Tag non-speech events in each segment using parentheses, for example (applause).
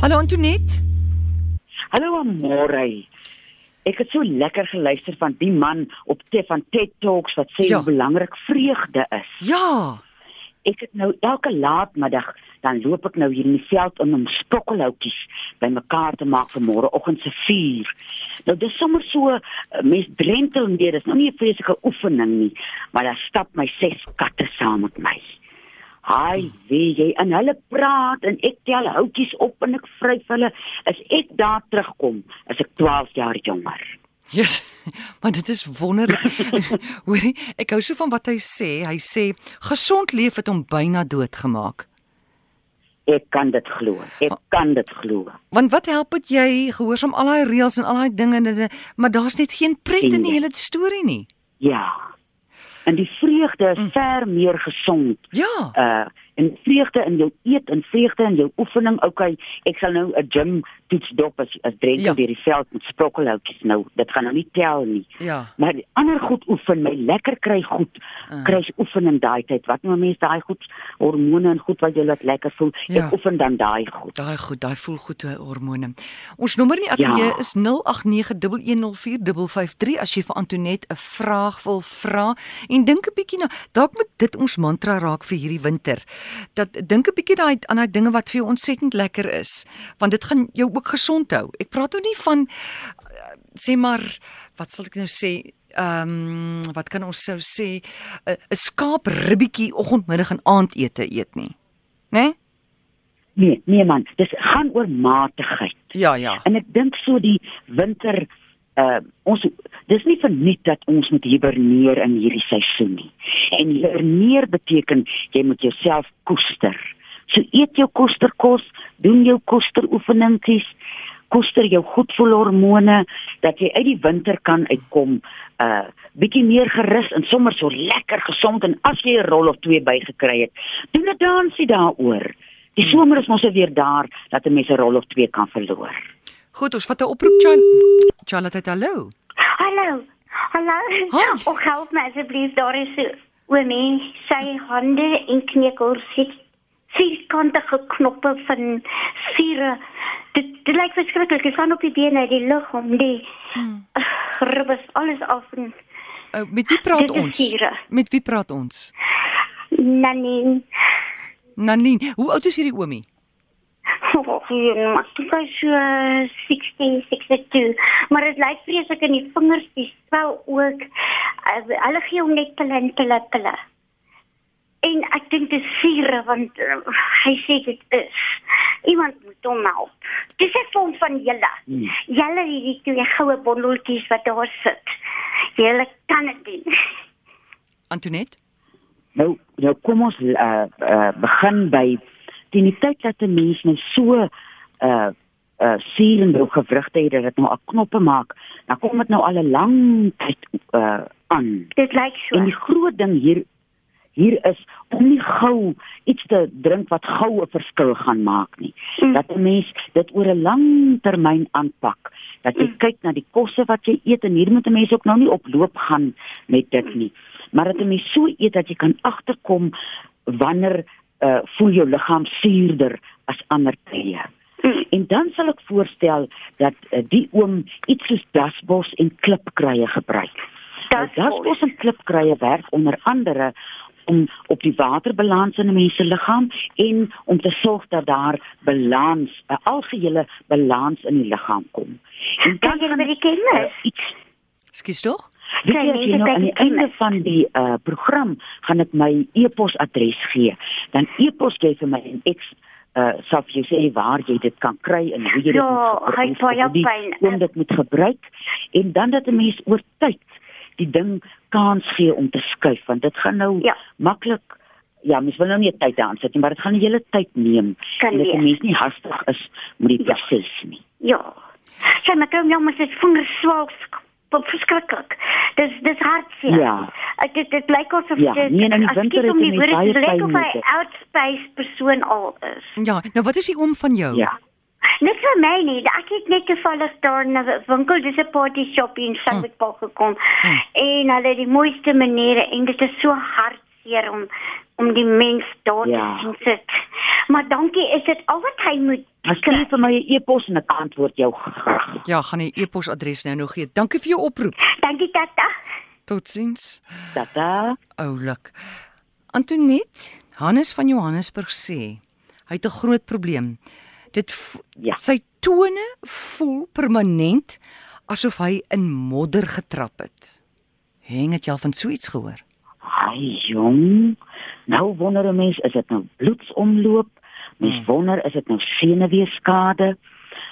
Hallo Antoinette. Hallo Amore. Ek het so lekker geluister van die man op te van TED Talks wat sê Ja. hoe belangrik vreugde is. Ja. Ek het nou elke laatmiddag dan loop ek nou hier in die veld om om sprokkelhoutjies bymekaar te maak vir môreoggend se vuur. Nou dis sommer so uh, mens drentel en dit is nou nie 'n vreeslike oefening nie, maar dan stap my ses katte saam met my. Ai, wie jy en hulle praat en ek tel houtjies op en ek vryf hulle. As ek daar terugkom, is ek 12 jaar jonger. Yes. (laughs) Maar dit is wonderlik. (laughs) Hoorie, ek hou so van wat hy sê. Hy sê gesond leef het hom byna doodgemaak. Ek kan dit glo. Ek kan dit glo. Want wat help dit jy gehoorsaam al daai reëls en al daai dinge, en maar daar's net geen pret in die Nee. hele storie nie. Ja. En die vreugde is Mm. ver meer gesond. Ja. Uh en vreugde in jou eet en vreugde in jou oefening. Okay, ek sal nou 'n gym toets dop as as drenk Ja. ja. deur die veld met sprokkelhoutjies nou. Dit gaan nou nie tel nie. Ja. Maar die ander goed oefen, my lekker kry goed. Ah. Kry se oefen in daai tyd. Wat nou mense daai goed hormone en goed wat jy laat lekker voel. Ja. Ek oefen dan daai goed. Daai goed, daai voel goed hoe hormone. Ons nommer in die ateljee Ja. is 0891104553 as jy vir Antoinette 'n vraag wil vra en dink 'n bietjie na dalk moet dit ons mantra raak vir hierdie winter. Dat dink 'n bietjie daai aan daai dinge wat vir jou ontsettend lekker is, want dit gaan jou ook gesond hou. Ek praat nou nie van uh, sê maar wat sal ek nou sê Ehm um, wat kan ons sou sê 'n 'n skaapribbietjie oggendmiddag en aandete eet nie. Né? Nee? Nee, nee man, dis gaan oor matigheid. Ja, ja. En ek dink so die winter uh ons dis nie verniet dat ons moet hiberneer in hierdie seisoen nie. En hiberneer beteken jy moet jouself koester. So eet jou kosterkos, doen jou kosteroefeningetjies, koester jou goedvoelhormone dat jy uit die winter kan uitkom uh bietjie meer gerus en sommer so lekker gesond en as jy 'n rol of twee bygekry het, doen 'n dansie daaroor. Die somer is mos weer daar dat 'n mens 'n rol of twee kan verloor. Goed, ons vat 'n oproep Charl. Charlotte, hallo. Hallo. Hallo. Hi. (laughs) Och help my asseblief, daar is 'n oomie, sy hande en knikkels het vierkantige knoppe van vure. Dit dit lyk verskriklik. Sy staan op die bene die lug om die Hmm. ribbes alles af en Uh, met wie praat Dit ons? Sire. Met wie praat ons? Nanny. Nanine, hoe oud is hierdie oomie? Oh, ja, maar dit is so 16, 62. Maar dit lyk vreeslik in die vingers, die swel ook. Uh, hulle gee hom net pille en pille pille. En ek dink dit is vure want uh, hy sê dit is. Iemand moet hom help. Dis 'n vorm van julle. Hmm. Julle hierdie twee goue bondeltjies wat daar sit. Julle kan dit doen. Antoinette? Nou, nou kom ons uh, uh begin by teen die tyd dat 'n mens nou so uh uh suur en droog gewrigte het dat dit nou al knoppe maak, dan kom dit nou al 'n lang tyd uh aan. Dit lyk so. En die groot ding hier hier is om nie gou iets te drink wat gou 'n verskil gaan maak nie. Mm. Dat 'n mens dit oor 'n lang termyn aanpak. Dat jy Mm. kyk na die kosse wat jy eet en hier moet 'n mens ook nou nie oploop gaan met dit nie. Maar dat 'n mens so eet dat jy kan agterkom wanneer uh voel jou liggaam suurder as ander tye. Mm. En dan sal ek voorstel dat uh, die oom iets soos dasbos en klipkruie gebruik. Nou, Dasbos. Dasbos en klipkruie werk onder andere om op die waterbalans in 'n mens se liggaam en om te sorg dat daar balans, 'n algehele balans in die liggaam kom. En Kan jy by die kinders? uh, iets Skus tog? Weet jy, as jy mense nou aan die einde van die uh program gaan ek my e-posadres gee. Dan e-pos jy vir my en ek uh sal vir jou sê waar jy dit kan kry en hoe jy dit Ja, moet hy gebruik, hoe die fyn. oom dit moet gebruik en dan dat 'n mens oor tyd die ding kans gee om te skuif want dit gaan nou Ja. maklik ja, mens wil nou nie tyd daaraan sit nie, maar dit gaan 'n hele tyd neem. Kan en dat 'n wees. mens nie hastig is met die Ja. proses nie. Ja. Sy maar kom jou maar sy vingers swak verskriklik. Dis dis hartseer. Ja. Ek dit dit lyk asof Ja, dit nee, in die as winter ek om die woorde dit lyk pyn of hy dit. outspace persoon al is. Ja, nou wat is die oom van jou? Ja. Net vir my nie. Ek het net toevallig daar na 'n winkel, dis 'n party shop in Sandwich Park gekom. Mm. En hulle het die mooiste maniere en dit is so hartseer om om die mens daar Ja. te sien sit. Maar dankie, is dit al wat hy moet skryf vir my 'n e-pos en ek antwoord jou graag. Ja, gaan die e-posadres nou nog gee. Dankie vir jou oproep. Dankie tata. Totsiens. Tata. Oulik. Antoinette, Hannes van Johannesburg sê hy het 'n groot probleem. Dit Ja. sy tone voel permanent asof hy in modder getrap het. Heng het jy al van so iets gehoor? Ai jong. Nou wonder 'n mens, is dit nou bloedsomloop? Mens Hmm. wonder, is dit nou senuweeskade?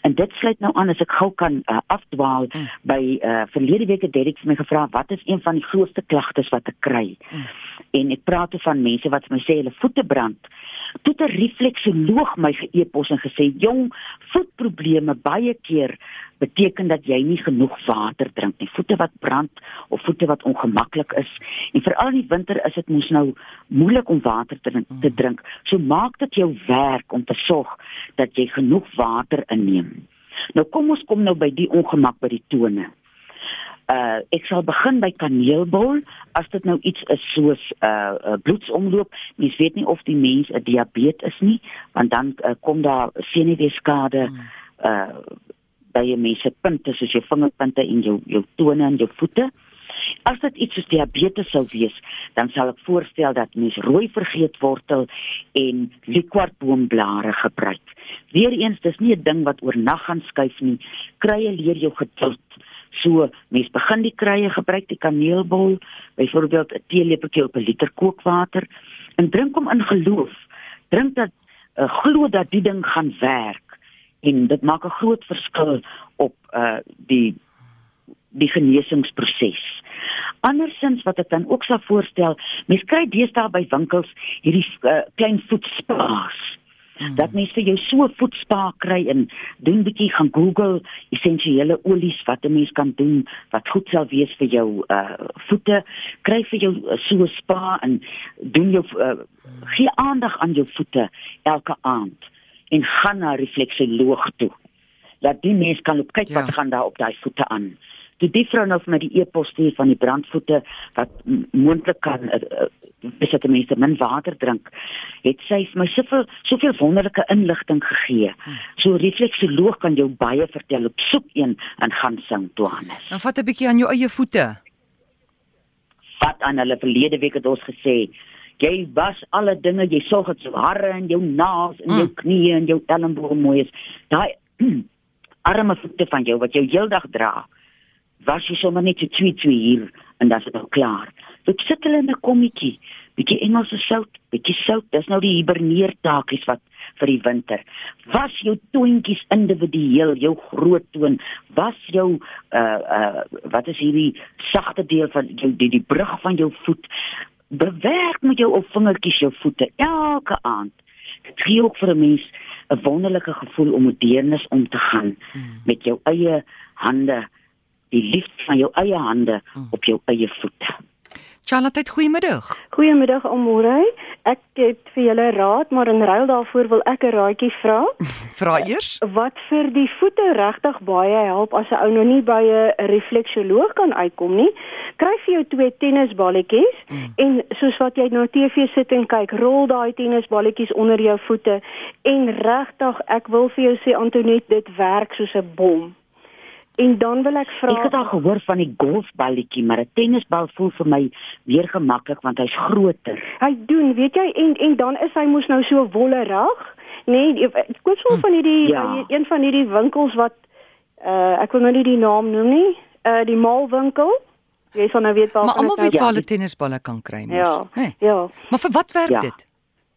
En dit sluit nou aan as ek gou kan uh, afdwaal Mm. by uh, verlede week het Derek vir my gevra wat is een van die grootste klagtes wat ek kry. Mm. En ek praat toe van mense wat vir my sê hulle voete brand. Toe 'n refleksoloog my geëpos en gesê, "Jong, voetprobleme baie keer beteken dat jy nie genoeg water drink nie. Voete wat brand of voete wat ongemaklik is. En veral in die winter is dit mos nou moeilik om water te, drink- te drink. So maak dit jou werk om te sorg dat jy genoeg water inneem. Nou kom ons kom nou by die ongemak by die tone. Uh ek sal begin by kaneelbol as dit nou iets is soos uh, uh bloedsomloop. Mens weet nie of die mens 'n diabetes is nie, want dan uh, kom daar senuweeskade uh by jou mense punte soos jou vingerpunte en jou jou tone en jou voete. As dit iets soos diabetes sou wees, dan sal ek voorstel dat mens rooi vergeetwortel en liquorboomblare gebruik. Weereens, dis nie 'n ding wat oornag gaan skuif nie. Krye leer jou geduld. So, mens begin die krye gebruik die kaneelbol, byvoorbeeld 'n teelepeltjie op 'n liter kookwater en drink hom in geloof. Drink dat uh, glo dat die ding gaan werk en dit maak 'n groot verskil op uh die die genesingsproses. Andersins wat ek dan ook sal voorstel, mens kry deesdae by winkels hierdie uh, klein voetspaas. Mm. Dat mens vir jou so voetspa kry en doen bietjie gaan Google essensiële olies wat 'n mens kan doen wat goed sal wees vir jou uh voete. Kry vir jou uh, so spa en doen jou uh, gee aandag aan jou voete elke aand en gaan na 'n refleksoloog toe. Dat die mens kan op kyk ja. wat gaan daar op daai voete aan. Toe die vrou nou vir my die e-pos stuur van die brandvoete wat moontlik kan uh, is dit mense min water drink, het sy vir my soveel soveel wonderlike inligting gegee. So refleksoloog kan jou baie vertel op soek een en gaan sing Johannes. Dan vat 'n bietjie aan jou eie voete. Wat aan hulle verlede week het ons gesê, jy was alle dinge, jy sorg dat jou hare en jou naels en jou Mm. knieë en jou elmboë mooi is. Daai (clears throat) arme voete van jou wat jou heeldag dra. Was jy sommer net so twee twee hier en dan is dit nou klaar. Dit sit hulle in 'n kommetjie. Bietjie Engelse sout, bietjie sout. Dis nou die hiberneertaakies wat vir die winter. Was jou toontjies individueel, jou groot toon, was jou uh uh wat is hierdie sagte deel van jou die die brug van jou voet. Bewerk met jou op vingertjies jou voete elke aand. Dit gee ook vir 'n mens 'n wonderlike gevoel om met deernis om te gaan Hmm. met jou eie hande, die liefde van jou eie hande Mm. op jou eie voete. Charlotte, goeiemiddag. Goeiemiddag almore. Ek het vir julle raad, maar in ruil daarvoor wil ek 'n raadjie vra (laughs) Vra eers. wat vir die voete regtig baie help as 'n ou nou nie by 'n refleksoloog kan uitkom nie. Kry vir jou twee tennisballetjies Mm. en soos wat jy nou TV sit en kyk, rol daai tennisballetjies onder jou voete en regtig, ek wil vir jou sê Antoinette, dit werk soos 'n bom. En dan wil ek vra Ek het al gehoor van die golfballetjie, maar 'n tennisbal voel vir my meer gemaklik want hy's groter. Hy doen, weet jy, en en dan is hy mos nou so wollerig, nê? Nee, ek koop so van hierdie Ja. een van hierdie winkels wat uh ek wil nou nie die naam noem nie, uh die maalwinkel. Jy sal nou weet Maar waarvan almal ek weet nou waar hulle tennisballe kan kry mos. Ja. Nee. Ja. Maar vir wat werk Ja. dit?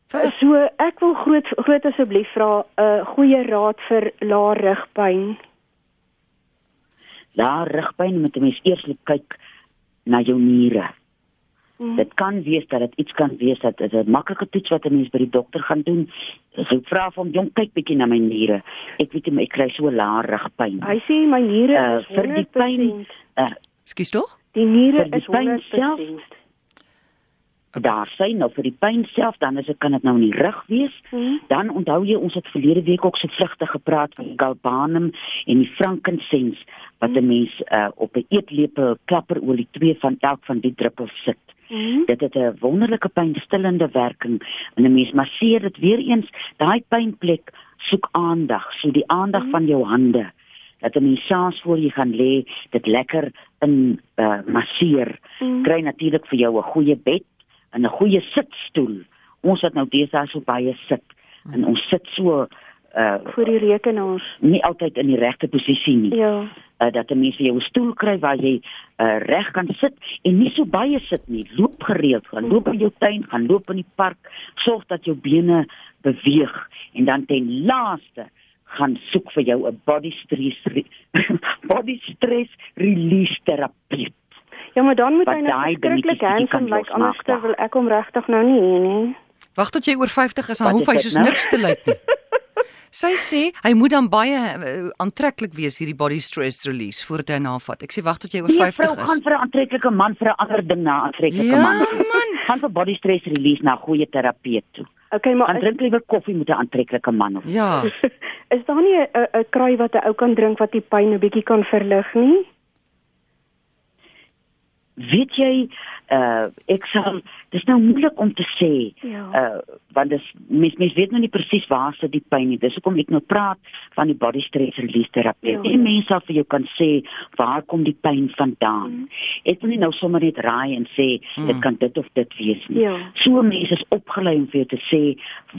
Vir So ek wil groot groot asseblief vra 'n uh, goeie raad vir lae rugpyn. Daar rugpyn moet 'n mens eers loop kyk na jou niere. Hmm. Dit kan wees dat dit iets kan wees dat dit 'n maklike toets wat 'n mens by die dokter gaan doen. Ek vra vir hom, "Jong, kyk bietjie na my niere." Ek weet nie, maar ek kry so lae rugpyn. Hy sê my niere Uh, is vir die 100%. pyn, uh, Ekskuus tog? Die niere is pyn 100%. self? Daar sê nou vir die pyn self, dan is dit kan dit nou in die rug wees. Hmm. Dan onthou jy ons het verlede week ook so vlugtig gepraat van galbanum en die frankincense wat 'n mens uh, op 'n eetlepel klapperolie twee van elk van die druppels sit. Mm. Dit het 'n wonderlike pynstillende werking en 'n mens masseer dit weer eens daai pynplek soek aandag, so die aandag mm. van jou hande dat 'n mens saans voor jy gaan lê, dit lekker in uh, masseer. Mm. Kry natuurlik vir jou 'n goeie bed en 'n goeie sitstoel. Ons het nou deesdae so baie sit en ons sit so uh vir die rekenaars nie altyd in die regte posisie nie. Ja. Uh, dat 'n mens jou stoel kry waar jy uh reg kan sit en nie so baie sit nie. Loop gereeld, gaan loop in jou tuin, gaan loop in die park, sorg dat jou bene beweeg en dan ten laaste gaan soek vir jou 'n body stress (laughs) body stress release terapie. Ja, maar dan moet hy net skrikkelik handsome lyk like, anders wil ek hom regtig nou nie hê nie. Wag tot jy oor 50 is, dan hoef hy soos nou? niks te lyk nie. (laughs) Sy sê hy moet dan baie uh, aantreklik wees hierdie body stress release voordat hy navat. Ek sê wag tot jy oor 50 is. Jy gaan vir 'n aantreklike man vir 'n ander ding na aantreklike ja, man. man. Gaan vir body stress release na goeie terapeut toe. Okay, maar drink liewer koffie met 'n aantreklike man of. Ja. (laughs) is daar nie 'n kraai wat 'n ou kan drink wat die pyn 'n bietjie kan verlig nie? Weet jy uh ek sal dis nou moeilik om te sê ja. uh want dis mens mens weet nou nie presies waar sit die pyn nie dis hoekom ek nou praat van die body stress release terapie ja. en mense sal vir jou kan sê waar kom die pyn vandaan mm. ek wil nie nou sommer net raai en sê mm. dit kan dit of dit wees nie ja. so mense is opgelei om vir jou te sê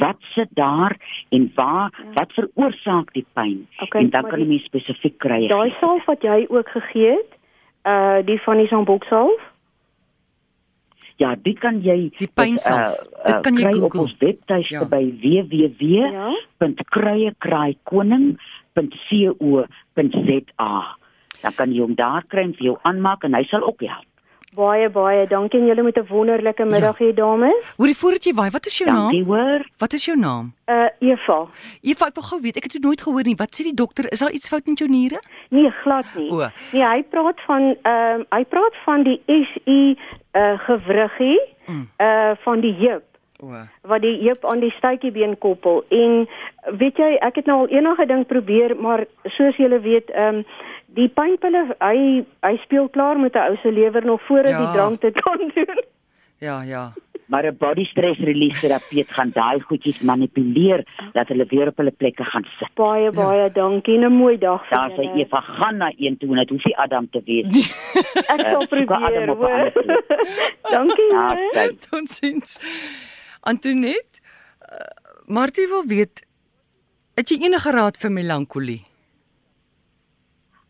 wat sit daar en waar ja. wat veroorsaak die pyn okay, en dan kan jy mens spesifiek kry daai salf wat jy ook gegee het uh die van die samboksalf? Ja, dit kan jy die pynsalf. Uh, uh, dit kan jy op ons webtuiste ja. by www.kruiekraaikoning.co.za. Dan kan jy hom daar kry en vir jou aanmaak en hy sal ook help. Baie baie dankie en julle moet 'n wonderlike middag ja. hê dames. Hoorie voordat jy waai, wat is jou dankie, naam? Hoor. Wat is jou naam? Uh Eva. Eva, ek wil gou weet, ek het dit nooit gehoor nie. Wat sê die dokter? Is daar iets fout met jou niere? Nee, glad nie. O. Nee, hy praat van ehm uh, hy praat van die SI uh gewriggie mm. uh van die heup. O. Wat die heup aan die stuitjiebeen koppel en weet jy, ek het nou al enige ding probeer, maar soos julle weet, ehm um, die pynpille hy hy speel klaar met 'n ou se lewer nog voordat ja. die drank dit kan doen. Ja, ja. Maar 'n body stress release terapeut gaan daai goedjies manipuleer dat hulle weer op hulle plekke gaan sit. Baie baie ja. dankie en 'n mooi dag vir julle. Daar sê Eva gaan na een toe en dit hoef nie Adam te weet. (laughs) Ek sal uh, probeer. (laughs) dankie. Ja, Totsiens. Antoinette, uh, Martie wil weet het jy enige raad vir melankolie?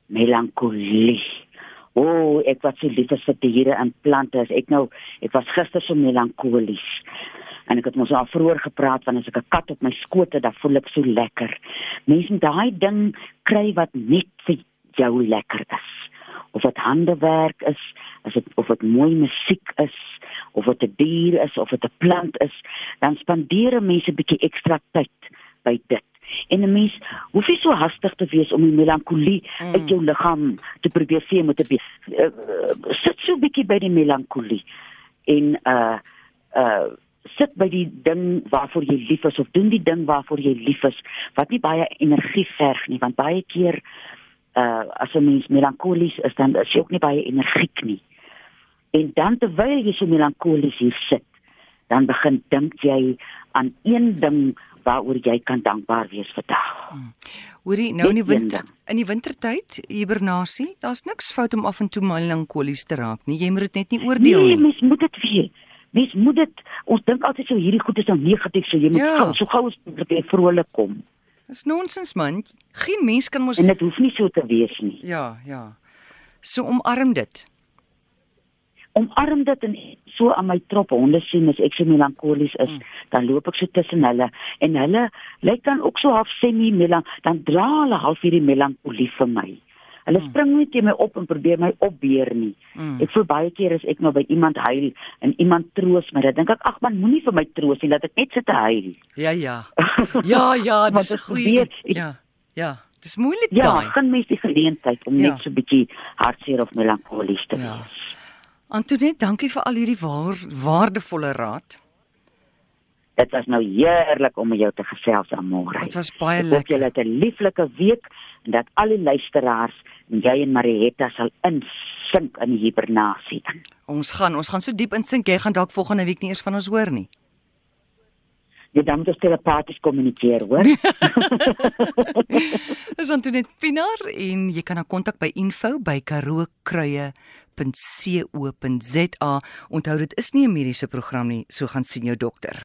Melankolie. O, oh, ek was so lief vir diere en plante. As ek nou, ek was gister so melankolies. En ek het mos al vroeër gepraat van as ek 'n kat op my skoot het, dan voel ek so lekker. Mense daai ding kry wat net vir jou lekker is. Of dit handewerk is, as dit of dit mooi musiek is, of dit 'n dier is of dit 'n plant is, dan spandeer mense 'n bietjie ekstra tyd by dit. En 'n mens hoef nie so hastig te wees om die melankolie mm. uit jou liggaam te probeer sien met 'n uh, uh, sit so 'n bietjie by die melankolie en uh uh sit by die ding waarvoor jy lief is of doen die ding waarvoor jy lief is wat nie baie energie verg nie want baie keer uh as 'n mens melankolies is dan is jy ook nie baie energiek nie en dan terwyl jy so melankolies hier sit dan begin dink jy aan een ding waaroor jy kan dankbaar wees vandag. Hmm. Hoorie, nou in die winter, in die wintertyd, hibernasie, daar's niks fout om af en toe melankolies te raak nie. Jy moet dit net nie oordeel nee, nie. Nee, mens moet dit weet. Mens moet dit ons dink altyd so hierdie goed is nou negatief, so jy moet ja. gou so gou as jy vrolik kom. Dis nonsens man. Geen mens kan mos En dit hoef nie so te wees nie. Ja, ja. So omarm dit omarm dit en so aan my trop honde sien as ek so melankolies is, mm. dan loop ek so tussen hulle en hulle lyk dan ook so half semi melank, dan dra hulle half hierdie melankolie vir my. Hulle mm. spring nie teen my op en probeer my opbeer nie. Mm. Ek voel baie keer as ek nou by iemand huil en iemand troos my, dan dink ek ag man, moenie vir my troos nie, laat ek net sit te huil. Ja, ja. (laughs) Ja, ja, dis goeie. Ja. Ja. Dis moeilik ja, daai. Ja, gaan mens die geleentheid om ja. net so 'n bietjie hartseer of melankolies te ja. wees. Antoinette, dankie vir al hierdie waar, waardevolle raad. Dit was nou heerlik om met jou te gesels aan môre. Dit was baie lekker. Ek hoop julle het 'n lieflike week en dat al die luisteraars en jy en Marietta sal insink in die hibernasie in. Ons gaan ons gaan so diep insink jy gaan dalk volgende week nie eers van ons hoor nie. Jy dan moet ons telepaties kommunikeer, hoor? (laughs) Dis Antoinette Pinaar en jy kan haar kontak by info@karookruie.co.za. Onthou dit is nie 'n mediese program nie, so gaan sien jou dokter.